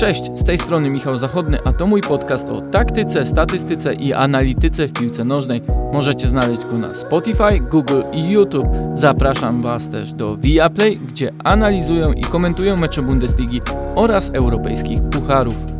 Cześć, z tej strony Michał Zachodny, a to mój podcast o taktyce, statystyce i analityce w piłce nożnej. Możecie znaleźć go na Spotify, Google i YouTube. Zapraszam Was też do Viaplay, gdzie analizują i komentują mecze Bundesligi oraz europejskich pucharów.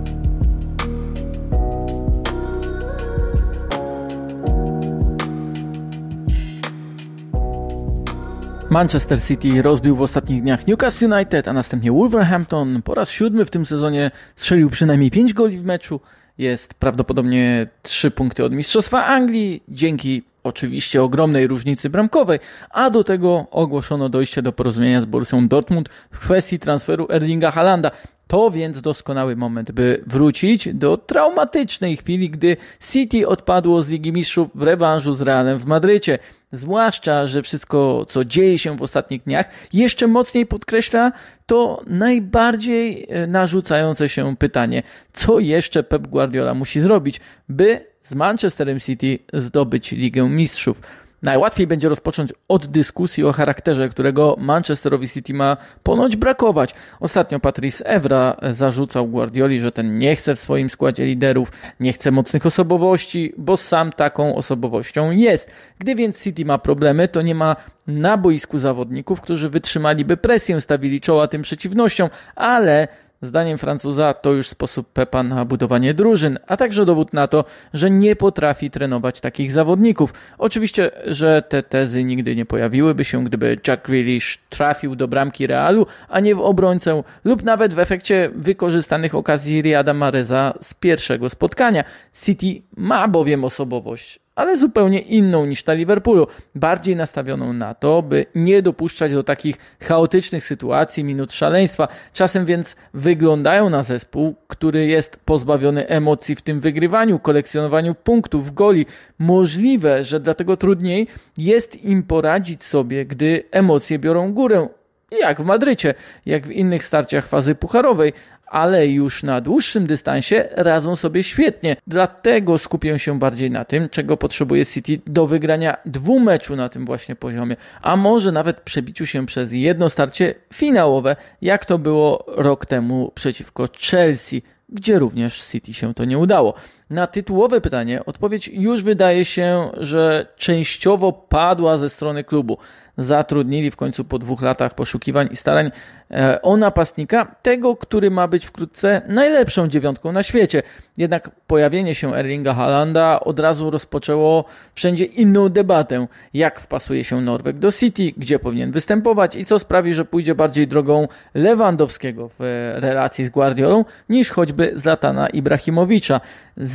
Manchester City rozbił w ostatnich dniach Newcastle United, a następnie Wolverhampton. Po raz siódmy w tym sezonie strzelił przynajmniej 5 goli w meczu. Jest prawdopodobnie 3 punkty od Mistrzostwa Anglii, dzięki oczywiście ogromnej różnicy bramkowej, a do tego ogłoszono dojście do porozumienia z Borussią Dortmund w kwestii transferu Erlinga Halanda. To więc doskonały moment, by wrócić do traumatycznej chwili, gdy City odpadło z Ligi Mistrzów w rewanżu z Realem w Madrycie. Zwłaszcza, że wszystko, co dzieje się w ostatnich dniach, jeszcze mocniej podkreśla to najbardziej e, narzucające się pytanie, co jeszcze Pep Guardiola musi zrobić, by z Manchesterem City zdobyć Ligę Mistrzów. Najłatwiej będzie rozpocząć od dyskusji o charakterze, którego Manchesterowi City ma ponoć brakować. Ostatnio Patrice Evra zarzucał Guardioli, że ten nie chce w swoim składzie liderów, nie chce mocnych osobowości, bo sam taką osobowością jest. Gdy więc City ma problemy, to nie ma na boisku zawodników, którzy wytrzymaliby presję, stawili czoła tym przeciwnościom, ale Zdaniem Francuza to już sposób Pepa na budowanie drużyn, a także dowód na to, że nie potrafi trenować takich zawodników. Oczywiście, że te tezy nigdy nie pojawiłyby się, gdyby Jack Grealish trafił do bramki Realu, a nie w obrońcę lub nawet w efekcie wykorzystanych okazji Riada Mareza z pierwszego spotkania. City ma bowiem osobowość, ale zupełnie inną niż ta Liverpoolu, bardziej nastawioną na to, by nie dopuszczać do takich chaotycznych sytuacji, minut szaleństwa. Czasem więc wyglądają na zespół, który jest pozbawiony emocji w tym wygrywaniu, kolekcjonowaniu punktów, goli. Możliwe, że dlatego trudniej jest im poradzić sobie, gdy emocje biorą górę jak w Madrycie, jak w innych starciach fazy pucharowej, ale już na dłuższym dystansie radzą sobie świetnie. Dlatego skupię się bardziej na tym, czego potrzebuje City do wygrania dwóch meczu na tym właśnie poziomie, a może nawet przebiciu się przez jedno starcie finałowe, jak to było rok temu przeciwko Chelsea, gdzie również City się to nie udało. Na tytułowe pytanie odpowiedź już wydaje się, że częściowo padła ze strony klubu. Zatrudnili w końcu po dwóch latach poszukiwań i starań e, o napastnika, tego, który ma być wkrótce najlepszą dziewiątką na świecie. Jednak pojawienie się Erlinga Halanda od razu rozpoczęło wszędzie inną debatę. Jak wpasuje się Norweg do City, gdzie powinien występować i co sprawi, że pójdzie bardziej drogą Lewandowskiego w relacji z Guardiolą niż choćby Zlatana Ibrahimowicza.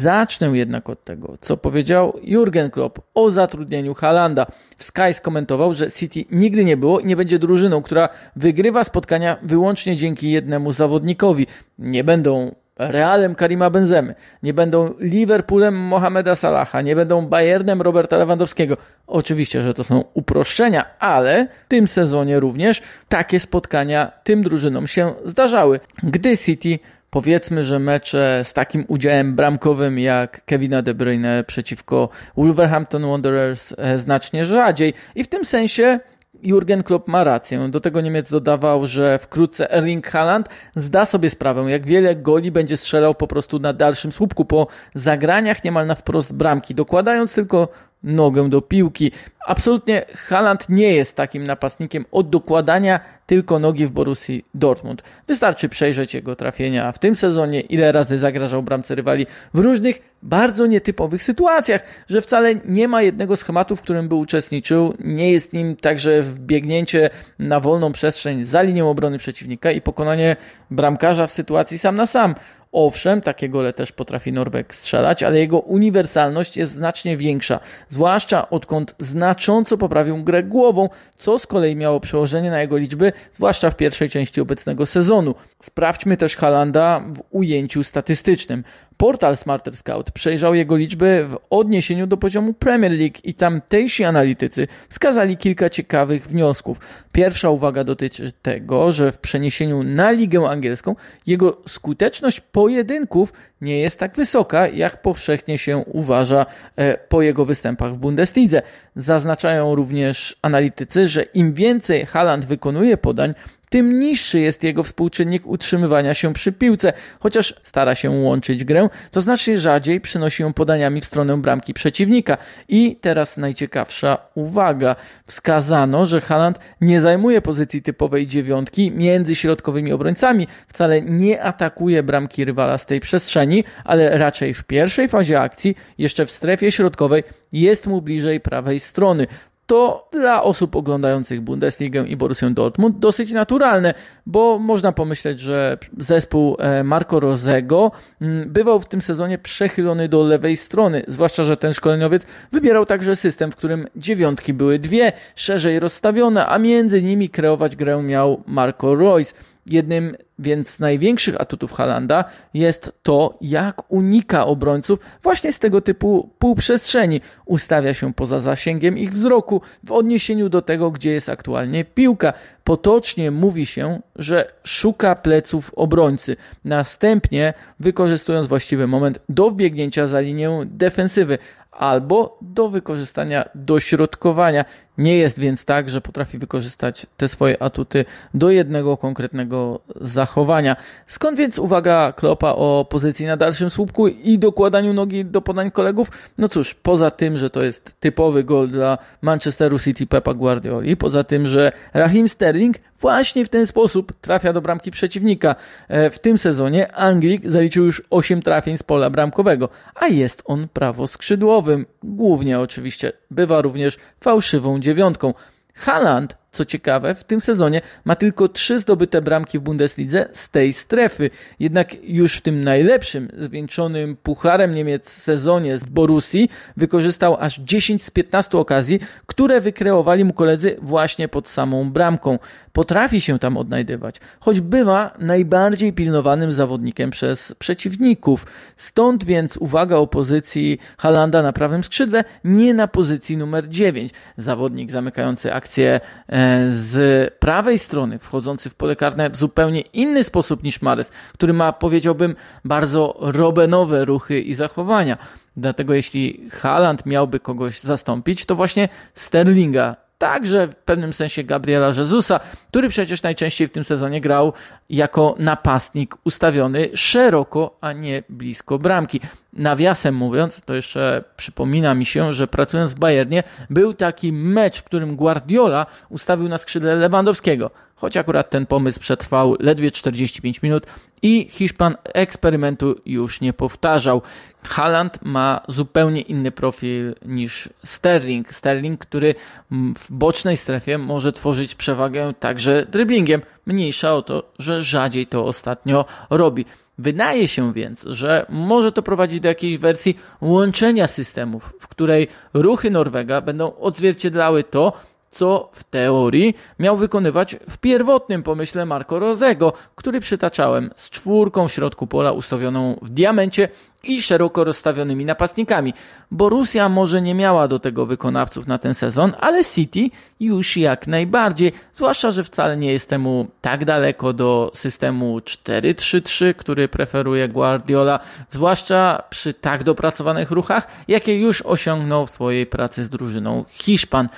Zacznę jednak od tego, co powiedział Jurgen Klopp o zatrudnieniu Halanda. W Sky skomentował, że City nigdy nie było i nie będzie drużyną, która wygrywa spotkania wyłącznie dzięki jednemu zawodnikowi. Nie będą Realem Karima Benzemy, nie będą Liverpoolem Mohameda Salaha, nie będą Bayernem Roberta Lewandowskiego. Oczywiście, że to są uproszczenia, ale w tym sezonie również takie spotkania tym drużynom się zdarzały. Gdy City powiedzmy, że mecze z takim udziałem bramkowym jak Kevina De Bruyne przeciwko Wolverhampton Wanderers e, znacznie rzadziej i w tym sensie Jurgen Klopp ma rację. Do tego Niemiec dodawał, że wkrótce Erling Haaland zda sobie sprawę, jak wiele goli będzie strzelał po prostu na dalszym słupku po zagraniach niemal na wprost bramki, dokładając tylko nogę do piłki. Absolutnie Haaland nie jest takim napastnikiem od dokładania tylko nogi w Borussii Dortmund. Wystarczy przejrzeć jego trafienia w tym sezonie, ile razy zagrażał bramce rywali w różnych bardzo nietypowych sytuacjach, że wcale nie ma jednego schematu, w którym by uczestniczył. Nie jest nim także wbiegnięcie na wolną przestrzeń za linią obrony przeciwnika i pokonanie bramkarza w sytuacji sam na sam. Owszem, takie gole też potrafi Norweg strzelać, ale jego uniwersalność jest znacznie większa, zwłaszcza odkąd znacząco poprawił grę głową, co z kolei miało przełożenie na jego liczby, zwłaszcza w pierwszej części obecnego sezonu. Sprawdźmy też Halanda w ujęciu statystycznym. Portal Smarter Scout przejrzał jego liczby w odniesieniu do poziomu Premier League i tamtejsi analitycy wskazali kilka ciekawych wniosków. Pierwsza uwaga dotyczy tego, że w przeniesieniu na ligę angielską jego skuteczność pojedynków nie jest tak wysoka, jak powszechnie się uważa e, po jego występach w Bundeslidze. Zaznaczają również analitycy, że im więcej Haaland wykonuje podań, tym niższy jest jego współczynnik utrzymywania się przy piłce. Chociaż stara się łączyć grę, to znacznie rzadziej przynosi ją podaniami w stronę bramki przeciwnika. I teraz najciekawsza uwaga. Wskazano, że Haaland nie zajmuje pozycji typowej dziewiątki między środkowymi obrońcami, wcale nie atakuje bramki rywala z tej przestrzeni, ale raczej w pierwszej fazie akcji, jeszcze w strefie środkowej, jest mu bliżej prawej strony to dla osób oglądających Bundesligę i Borussię Dortmund dosyć naturalne, bo można pomyśleć, że zespół e, Marco Rosego mm, bywał w tym sezonie przechylony do lewej strony, zwłaszcza, że ten szkoleniowiec wybierał także system, w którym dziewiątki były dwie, szerzej rozstawione, a między nimi kreować grę miał Marco Royce. Jednym więc z największych atutów Halanda jest to, jak unika obrońców właśnie z tego typu półprzestrzeni. Ustawia się poza zasięgiem ich wzroku w odniesieniu do tego, gdzie jest aktualnie piłka. Potocznie mówi się, że szuka pleców obrońcy. Następnie, wykorzystując właściwy moment do wbiegnięcia za linię defensywy, albo do wykorzystania dośrodkowania. Nie jest więc tak, że potrafi wykorzystać te swoje atuty do jednego konkretnego zachowania. Skąd więc uwaga Klopa o pozycji na dalszym słupku i dokładaniu nogi do podań kolegów? No cóż, poza tym, że to jest typowy gol dla Manchesteru City Pepa Guardioli, poza tym, że Raheem Sterling właśnie w ten sposób trafia do bramki przeciwnika. E, w tym sezonie Anglik zaliczył już 8 trafień z pola bramkowego, a jest on prawoskrzydłowym. Głównie oczywiście bywa również fałszywą dziewiątką. Haaland co ciekawe, w tym sezonie ma tylko trzy zdobyte bramki w Bundeslidze z tej strefy. Jednak już w tym najlepszym, zwieńczonym Pucharem Niemiec sezonie w Borussii wykorzystał aż 10 z 15 okazji, które wykreowali mu koledzy właśnie pod samą bramką. Potrafi się tam odnajdywać, choć bywa najbardziej pilnowanym zawodnikiem przez przeciwników. Stąd więc uwaga o pozycji Halanda na prawym skrzydle, nie na pozycji numer 9. Zawodnik zamykający akcję e, z prawej strony, wchodzący w pole karne w zupełnie inny sposób niż Mares, który ma, powiedziałbym, bardzo robenowe ruchy i zachowania. Dlatego jeśli Haaland miałby kogoś zastąpić, to właśnie Sterlinga także w pewnym sensie Gabriela Jezusa, który przecież najczęściej w tym sezonie grał jako napastnik ustawiony szeroko, a nie blisko bramki. Nawiasem mówiąc, to jeszcze przypomina mi się, że pracując w Bayernie był taki mecz, w którym Guardiola ustawił na skrzydle Lewandowskiego. Choć akurat ten pomysł przetrwał ledwie 45 minut i Hiszpan eksperymentu już nie powtarzał. Haaland ma zupełnie inny profil niż Sterling. Sterling, który w bocznej strefie może tworzyć przewagę także dribblingiem. Mniejsza o to, że rzadziej to ostatnio robi. Wydaje się więc, że może to prowadzić do jakiejś wersji łączenia systemów, w której ruchy Norwega będą odzwierciedlały to, co w teorii miał wykonywać w pierwotnym pomyśle Marco Rosego, który przytaczałem z czwórką w środku pola ustawioną w diamencie i szeroko rozstawionymi napastnikami. Borussia może nie miała do tego wykonawców na ten sezon, ale City już jak najbardziej, zwłaszcza, że wcale nie jest temu tak daleko do systemu 4-3-3, który preferuje Guardiola, zwłaszcza przy tak dopracowanych ruchach, jakie już osiągnął w swojej pracy z drużyną Hiszpan.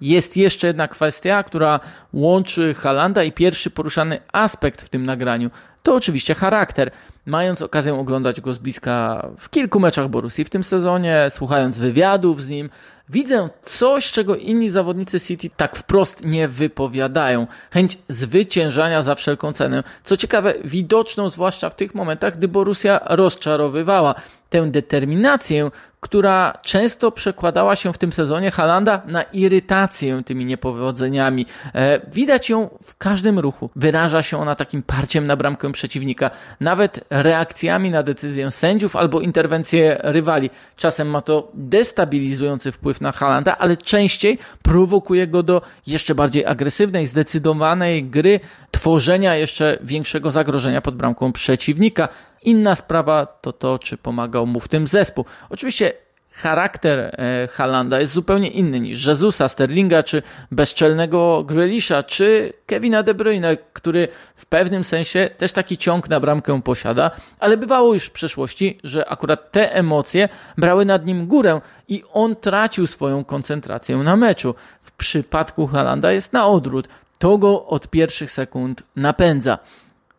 Jest jeszcze jedna kwestia, która łączy Halanda i pierwszy poruszany aspekt w tym nagraniu. To oczywiście charakter. Mając okazję oglądać go z bliska w kilku meczach Borussii w tym sezonie, słuchając wywiadów z nim, widzę coś, czego inni zawodnicy City tak wprost nie wypowiadają. Chęć zwyciężania za wszelką cenę. Co ciekawe, widoczną zwłaszcza w tych momentach, gdy Borussia rozczarowywała tę determinację, która często przekładała się w tym sezonie Halanda na irytację tymi niepowodzeniami. E, widać ją w każdym ruchu. Wyraża się ona takim parciem na bramkę przeciwnika, nawet reakcjami na decyzję sędziów albo interwencję rywali. Czasem ma to destabilizujący wpływ na Halanda, ale częściej prowokuje go do jeszcze bardziej agresywnej, zdecydowanej gry, tworzenia jeszcze większego zagrożenia pod bramką przeciwnika. Inna sprawa to to, czy pomagał mu w tym zespół. Oczywiście charakter e, Halanda jest zupełnie inny niż Jezusa, Sterlinga, czy bezczelnego Grealisha, czy Kevina De Bruyne, który w pewnym sensie też taki ciąg na bramkę posiada, ale bywało już w przeszłości, że akurat te emocje brały nad nim górę i on tracił swoją koncentrację na meczu. W przypadku Halanda jest na odwrót. To go od pierwszych sekund napędza.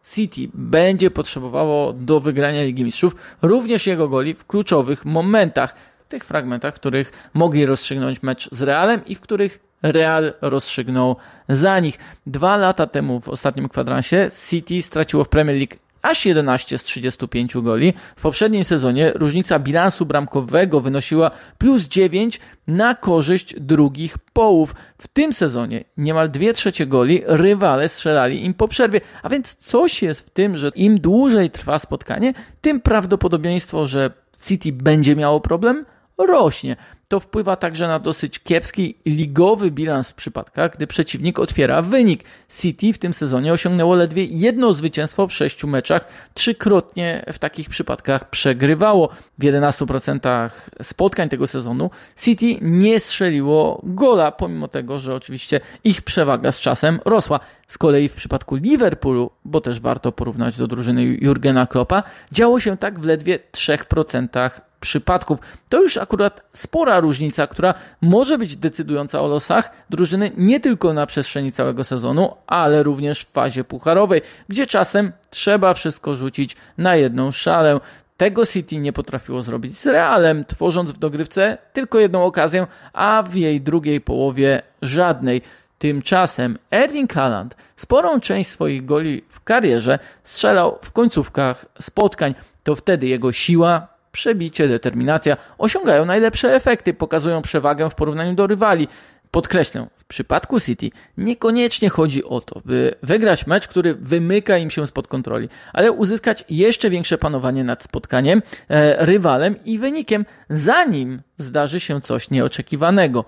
City będzie potrzebowało do wygrania Ligi Mistrzów również jego goli w kluczowych momentach tych fragmentach, w których mogli rozstrzygnąć mecz z Realem i w których Real rozstrzygnął za nich. Dwa lata temu w ostatnim kwadransie City straciło w Premier League aż 11 z 35 goli. W poprzednim sezonie różnica bilansu bramkowego wynosiła plus 9 na korzyść drugich połów. W tym sezonie niemal 2 trzecie goli rywale strzelali im po przerwie, a więc coś jest w tym, że im dłużej trwa spotkanie, tym prawdopodobieństwo, że City będzie miało problem, rośnie. To wpływa także na dosyć kiepski ligowy bilans w przypadkach, gdy przeciwnik otwiera wynik. City w tym sezonie osiągnęło ledwie jedno zwycięstwo w sześciu meczach, trzykrotnie w takich przypadkach przegrywało. W 11% spotkań tego sezonu City nie strzeliło gola, pomimo tego, że oczywiście ich przewaga z czasem rosła. Z kolei w przypadku Liverpoolu, bo też warto porównać do drużyny Jurgena Kloppa, działo się tak w ledwie 3% przypadków. To już akurat spora różnica, która może być decydująca o losach drużyny nie tylko na przestrzeni całego sezonu, ale również w fazie pucharowej, gdzie czasem trzeba wszystko rzucić na jedną szalę. Tego City nie potrafiło zrobić z Realem, tworząc w dogrywce tylko jedną okazję, a w jej drugiej połowie żadnej. Tymczasem Erling Haaland sporą część swoich goli w karierze strzelał w końcówkach spotkań. To wtedy jego siła, przebicie, determinacja osiągają najlepsze efekty, pokazują przewagę w porównaniu do rywali. Podkreślę, w przypadku City niekoniecznie chodzi o to, by wygrać mecz, który wymyka im się spod kontroli, ale uzyskać jeszcze większe panowanie nad spotkaniem, e, rywalem i wynikiem, zanim zdarzy się coś nieoczekiwanego.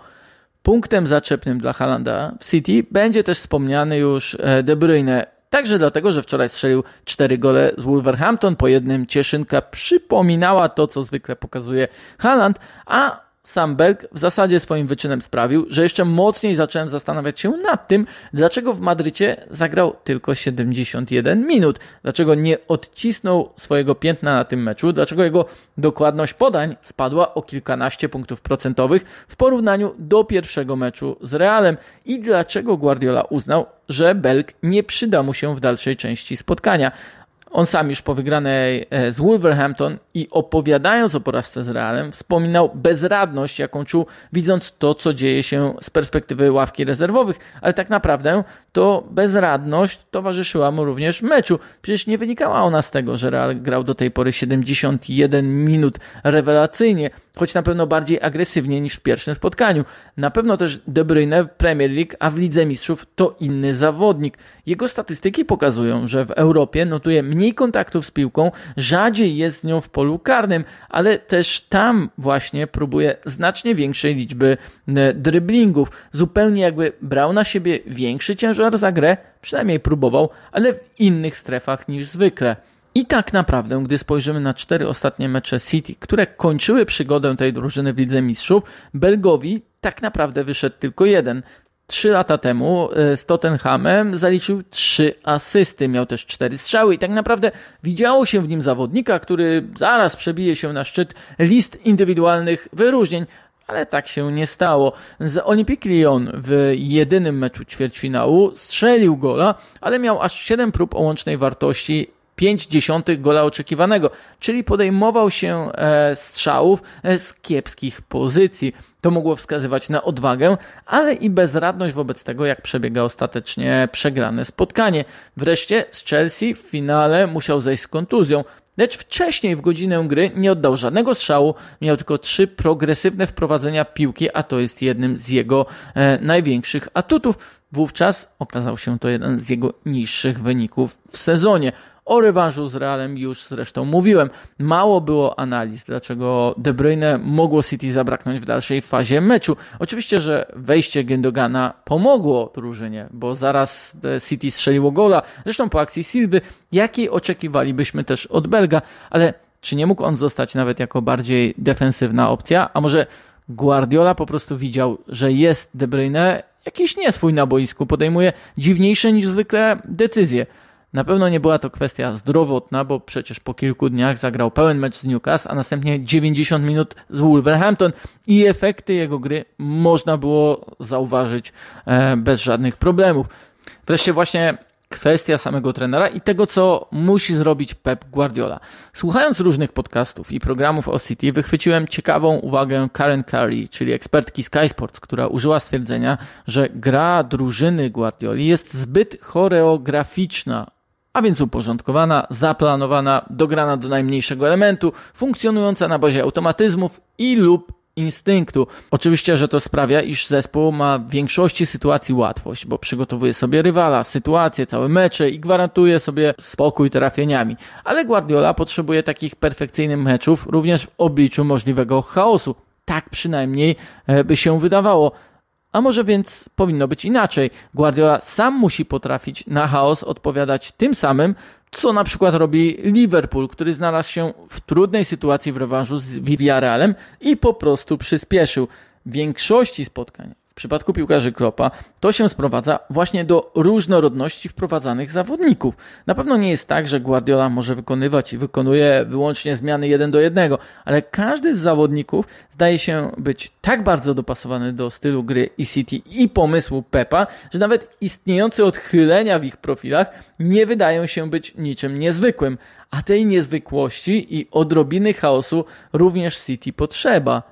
Punktem zaczepnym dla Halanda w City będzie też wspomniany już e, De Bruyne, Także dlatego, że wczoraj strzelił cztery gole z Wolverhampton. Po jednym cieszynka przypominała to, co zwykle pokazuje Haaland, a sam Belg w zasadzie swoim wyczynem sprawił, że jeszcze mocniej zacząłem zastanawiać się nad tym, dlaczego w Madrycie zagrał tylko 71 minut, dlaczego nie odcisnął swojego piętna na tym meczu, dlaczego jego dokładność podań spadła o kilkanaście punktów procentowych w porównaniu do pierwszego meczu z Realem? I dlaczego Guardiola uznał, że Belg nie przyda mu się w dalszej części spotkania. On sam już po wygranej e, z Wolverhampton i opowiadając o porażce z Realem, wspominał bezradność, jaką czuł, widząc to, co dzieje się z perspektywy ławki rezerwowych, ale tak naprawdę to bezradność towarzyszyła mu również w meczu. Przecież nie wynikała ona z tego, że Real grał do tej pory 71 minut rewelacyjnie, choć na pewno bardziej agresywnie niż w pierwszym spotkaniu. Na pewno też De Bruyne w Premier League, a w Lidze Mistrzów to inny zawodnik. Jego statystyki pokazują, że w Europie notuje mniej kontaktów z piłką, rzadziej jest z nią w polu karnym, ale też tam właśnie próbuje znacznie większej liczby dryblingów. Zupełnie jakby brał na siebie większy ciężar za grę, przynajmniej próbował, ale w innych strefach niż zwykle. I tak naprawdę, gdy spojrzymy na cztery ostatnie mecze City, które kończyły przygodę tej drużyny w Lidze Mistrzów, Belgowi tak naprawdę wyszedł tylko jeden. Trzy lata temu e, z Tottenhamem zaliczył trzy asysty, miał też cztery strzały i tak naprawdę widziało się w nim zawodnika, który zaraz przebije się na szczyt list indywidualnych wyróżnień, ale tak się nie stało. Z Olympique Lyon w jedynym meczu ćwierćfinału strzelił gola, ale miał aż 7 prób o łącznej wartości 5 dziesiątych gola oczekiwanego, czyli podejmował się e, strzałów e, z kiepskich pozycji. To mogło wskazywać na odwagę, ale i bezradność wobec tego, jak przebiega ostatecznie przegrane spotkanie. Wreszcie z Chelsea w finale musiał zejść z kontuzją. Lecz wcześniej w godzinę gry nie oddał żadnego strzału, miał tylko trzy progresywne wprowadzenia piłki, a to jest jednym z jego e, największych atutów. Wówczas okazał się to jeden z jego niższych wyników w sezonie. O rewanżu z Realem już zresztą mówiłem. Mało było analiz, dlaczego De Bruyne mogło City zabraknąć w dalszej fazie meczu. Oczywiście, że wejście Gendogana pomogło drużynie, bo zaraz City strzeliło gola. Zresztą po akcji Silwy, jakiej oczekiwalibyśmy też od Belga, ale Czy nie mógł on zostać nawet jako bardziej defensywna opcja? A może Guardiola po prostu widział, że jest De Bruyne jakiś nieswój na boisku, podejmuje dziwniejsze niż zwykle decyzje. Na pewno nie była to kwestia zdrowotna, bo przecież po kilku dniach zagrał pełen mecz z Newcastle, a następnie 90 minut z Wolverhampton i efekty jego gry można było zauważyć e, bez żadnych problemów. Wreszcie właśnie kwestia samego trenera i tego, co musi zrobić Pep Guardiola. Słuchając różnych podcastów i programów o City, wychwyciłem ciekawą uwagę Karen Curry, czyli ekspertki Sky Sports, która użyła stwierdzenia, że gra drużyny Guardioli jest zbyt choreograficzna, a więc uporządkowana, zaplanowana, dograna do najmniejszego elementu, funkcjonująca na bazie automatyzmów i lub instynktu. Oczywiście, że to sprawia, iż zespół ma w większości sytuacji łatwość, bo przygotowuje sobie rywala, sytuacje, całe mecze i gwarantuje sobie spokój trafieniami. Ale Guardiola potrzebuje takich perfekcyjnych meczów również w obliczu możliwego chaosu. Tak przynajmniej e, by się wydawało. A może więc powinno być inaczej? Guardiola sam musi potrafić na chaos odpowiadać tym samym, co na przykład robi Liverpool, który znalazł się w trudnej sytuacji w rewanżu z Villarrealem i po prostu przyspieszył. W większości spotkań w przypadku piłkarzy Klopa to się sprowadza właśnie do różnorodności wprowadzanych zawodników. Na pewno nie jest tak, że Guardiola może wykonywać i wykonuje wyłącznie zmiany jeden do jednego, ale każdy z zawodników zdaje się być tak bardzo dopasowany do stylu gry i City i pomysłu Pepa, że nawet istniejące odchylenia w ich profilach nie wydają się być niczym niezwykłym, a tej niezwykłości i odrobiny chaosu również City potrzeba.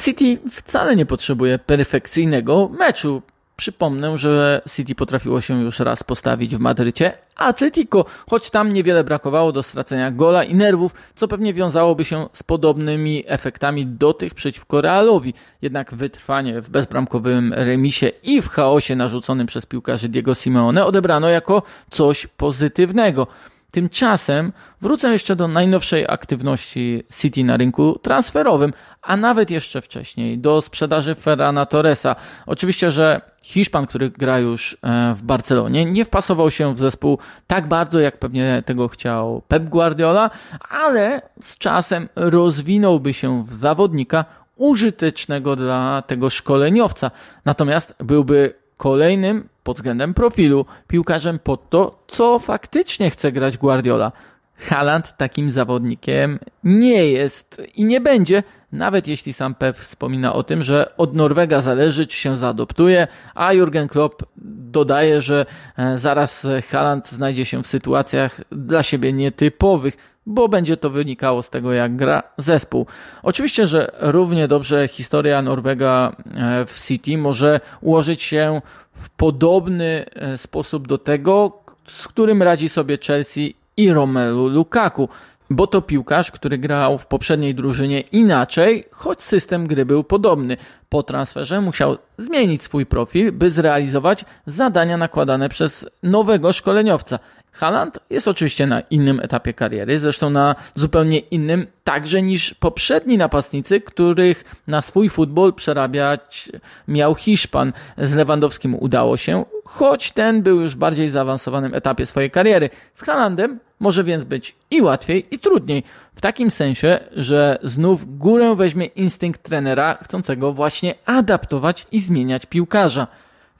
City wcale nie potrzebuje perfekcyjnego meczu. Przypomnę, że City potrafiło się już raz postawić w Madrycie, Atletico, choć tam niewiele brakowało do stracenia gola i nerwów, co pewnie wiązałoby się z podobnymi efektami do tych przeciwko Realowi. Jednak wytrwanie w bezbramkowym remisie i w chaosie narzuconym przez piłkarzy Diego Simeone odebrano jako coś pozytywnego. Tymczasem wrócę jeszcze do najnowszej aktywności City na rynku transferowym, a nawet jeszcze wcześniej do sprzedaży Ferrana Torresa. Oczywiście, że Hiszpan, który gra już e, w Barcelonie, nie wpasował się w zespół tak bardzo, jak pewnie tego chciał Pep Guardiola, ale z czasem rozwinąłby się w zawodnika użytecznego dla tego szkoleniowca. Natomiast byłby kolejnym pod względem profilu piłkarzem pod to, co faktycznie chce grać Guardiola. Haaland takim zawodnikiem nie jest i nie będzie, nawet jeśli sam Pep wspomina o tym, że od Norwega zależy, czy się zaadoptuje, a Jurgen Klopp dodaje, że e, zaraz Haaland znajdzie się w sytuacjach dla siebie nietypowych, bo będzie to wynikało z tego, jak gra zespół. Oczywiście, że równie dobrze historia Norwega e, w City może ułożyć się w podobny e, sposób do tego, z którym radzi sobie Chelsea i Romelu Lukaku bo to piłkarz, który grał w poprzedniej drużynie inaczej, choć system gry był podobny. Po transferze musiał zmienić swój profil, by zrealizować zadania nakładane przez nowego szkoleniowca. Haaland jest oczywiście na innym etapie kariery, zresztą na zupełnie innym także niż poprzedni napastnicy, których na swój futbol przerabiać miał Hiszpan. Z Lewandowskim udało się, choć ten był już w bardziej zaawansowanym etapie swojej kariery. Z Haalandem może więc być i łatwiej, i trudniej. W takim sensie, że znów górę weźmie instynkt trenera, chcącego właśnie adaptować i zmieniać piłkarza.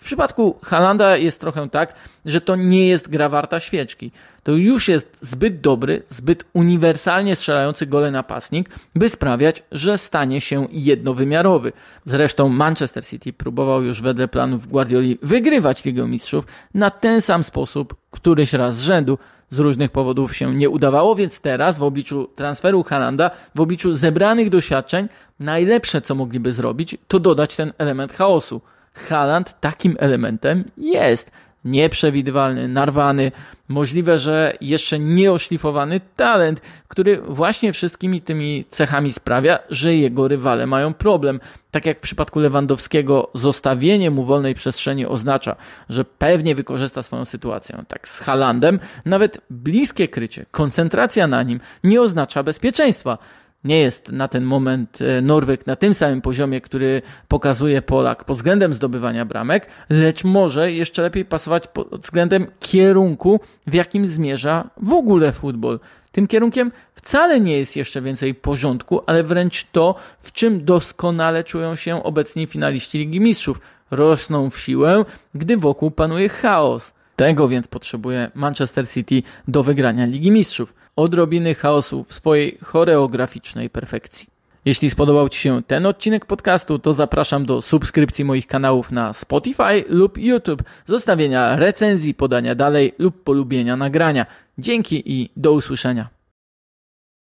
W przypadku Halanda jest trochę tak, że to nie jest gra warta świeczki. To już jest zbyt dobry, zbyt uniwersalnie strzelający gole napastnik, by sprawiać, że stanie się jednowymiarowy. Zresztą Manchester City próbował już wedle planów Guardioli wygrywać Ligę Mistrzów na ten sam sposób któryś raz z rzędu. Z różnych powodów się nie udawało, więc teraz w obliczu transferu Halanda, w obliczu zebranych doświadczeń, najlepsze co mogliby zrobić, to dodać ten element chaosu. Haaland takim elementem jest. Nieprzewidywalny, narwany, możliwe, że jeszcze nieoszlifowany talent, który właśnie wszystkimi tymi cechami sprawia, że jego rywale mają problem. Tak jak w przypadku Lewandowskiego, zostawienie mu wolnej przestrzeni oznacza, że pewnie wykorzysta swoją sytuację. Tak z Halandem, nawet bliskie krycie, koncentracja na nim nie oznacza bezpieczeństwa. Nie jest na ten moment e, Norweg na tym samym poziomie, który pokazuje Polak pod względem zdobywania bramek, lecz może jeszcze lepiej pasować pod względem kierunku, w jakim zmierza w ogóle futbol. Tym kierunkiem wcale nie jest jeszcze więcej porządku, ale wręcz to, w czym doskonale czują się obecni finaliści Ligi Mistrzów. Rosną w siłę, gdy wokół panuje chaos. Tego więc potrzebuje Manchester City do wygrania Ligi Mistrzów. Odrobiny chaosu w swojej choreograficznej perfekcji. Jeśli spodobał Ci się ten odcinek podcastu, to zapraszam do subskrypcji moich kanałów na Spotify lub YouTube, zostawienia recenzji, podania dalej lub polubienia nagrania. Dzięki i do usłyszenia.